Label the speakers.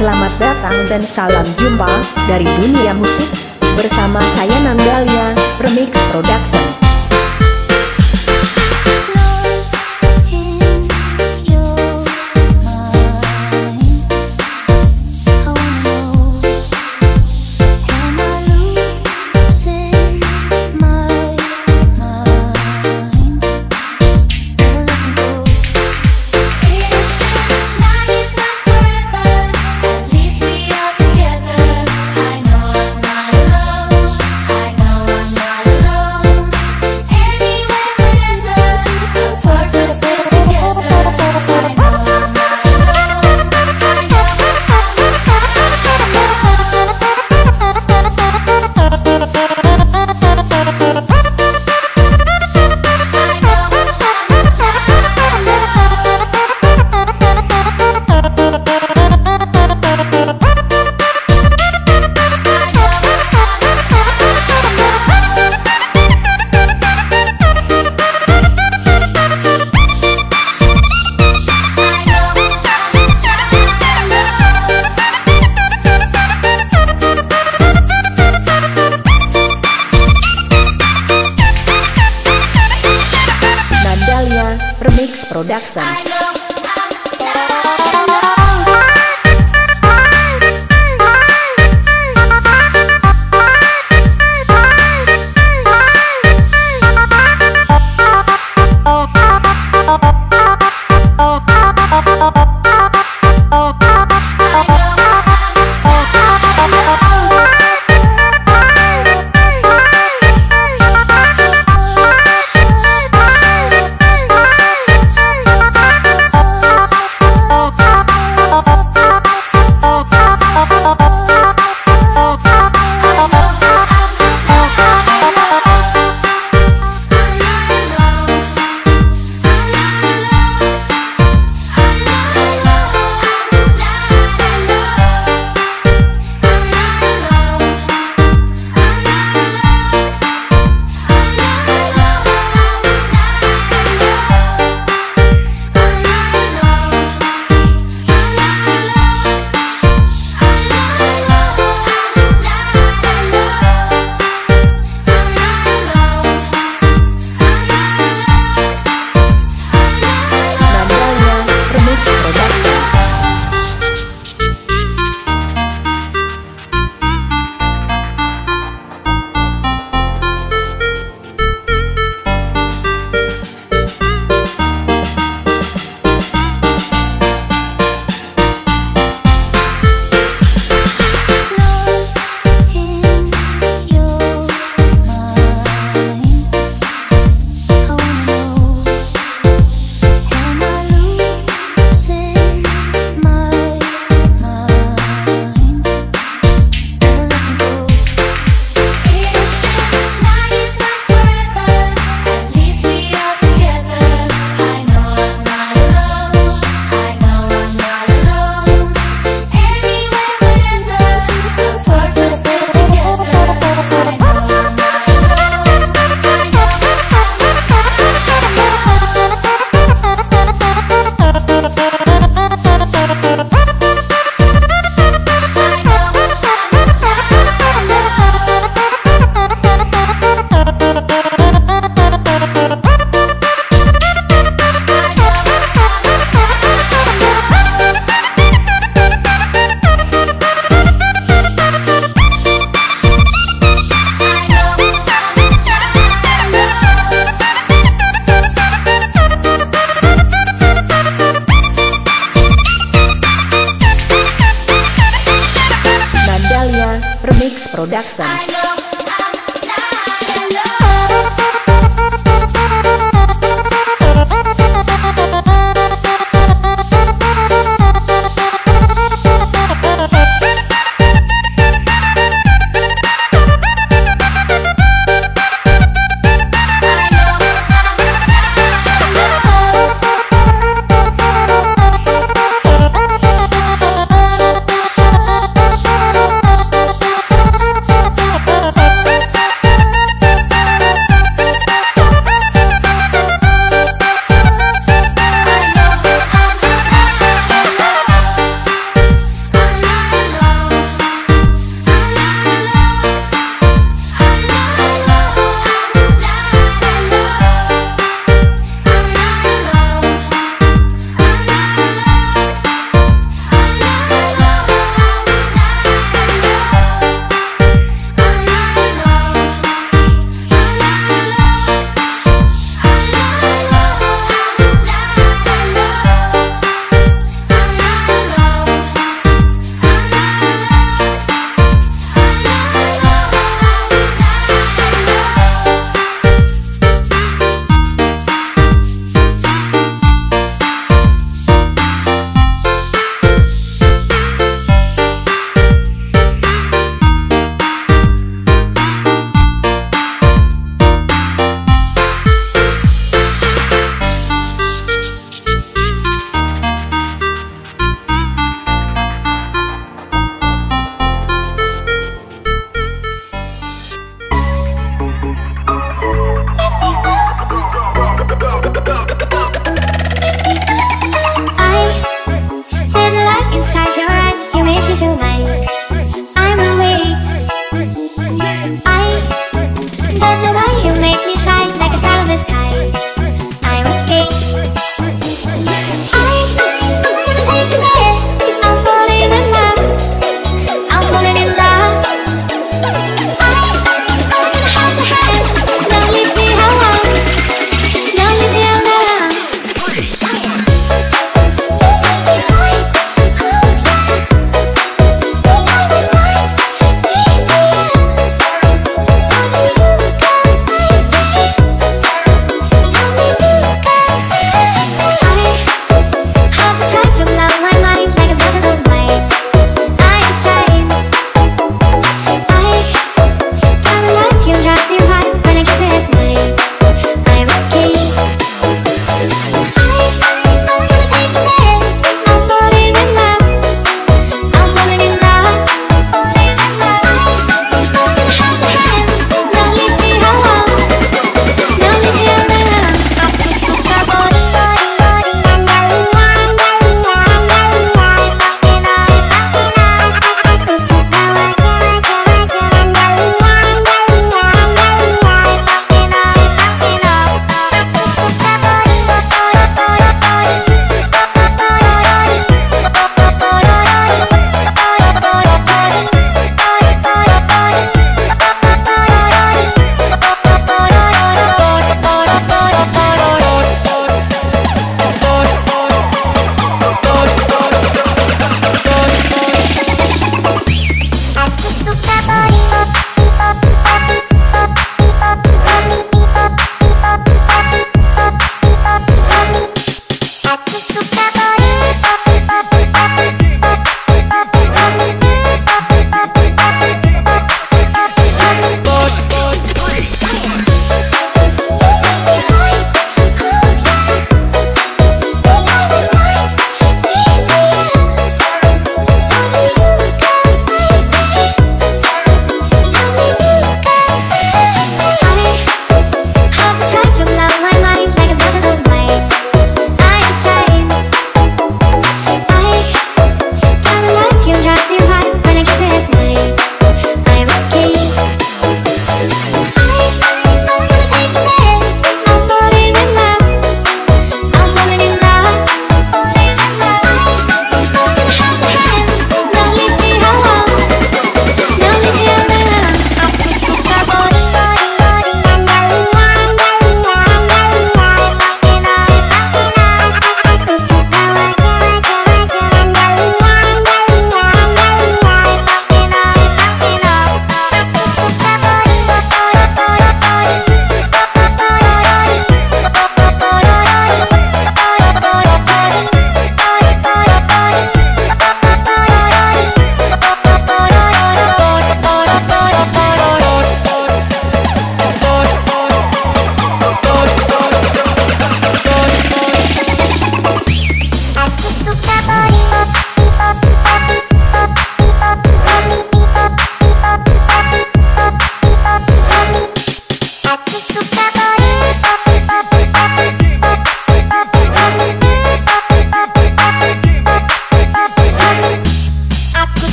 Speaker 1: Selamat datang dan salam jumpa dari dunia musik bersama saya Nandalia Remix Production. Productions.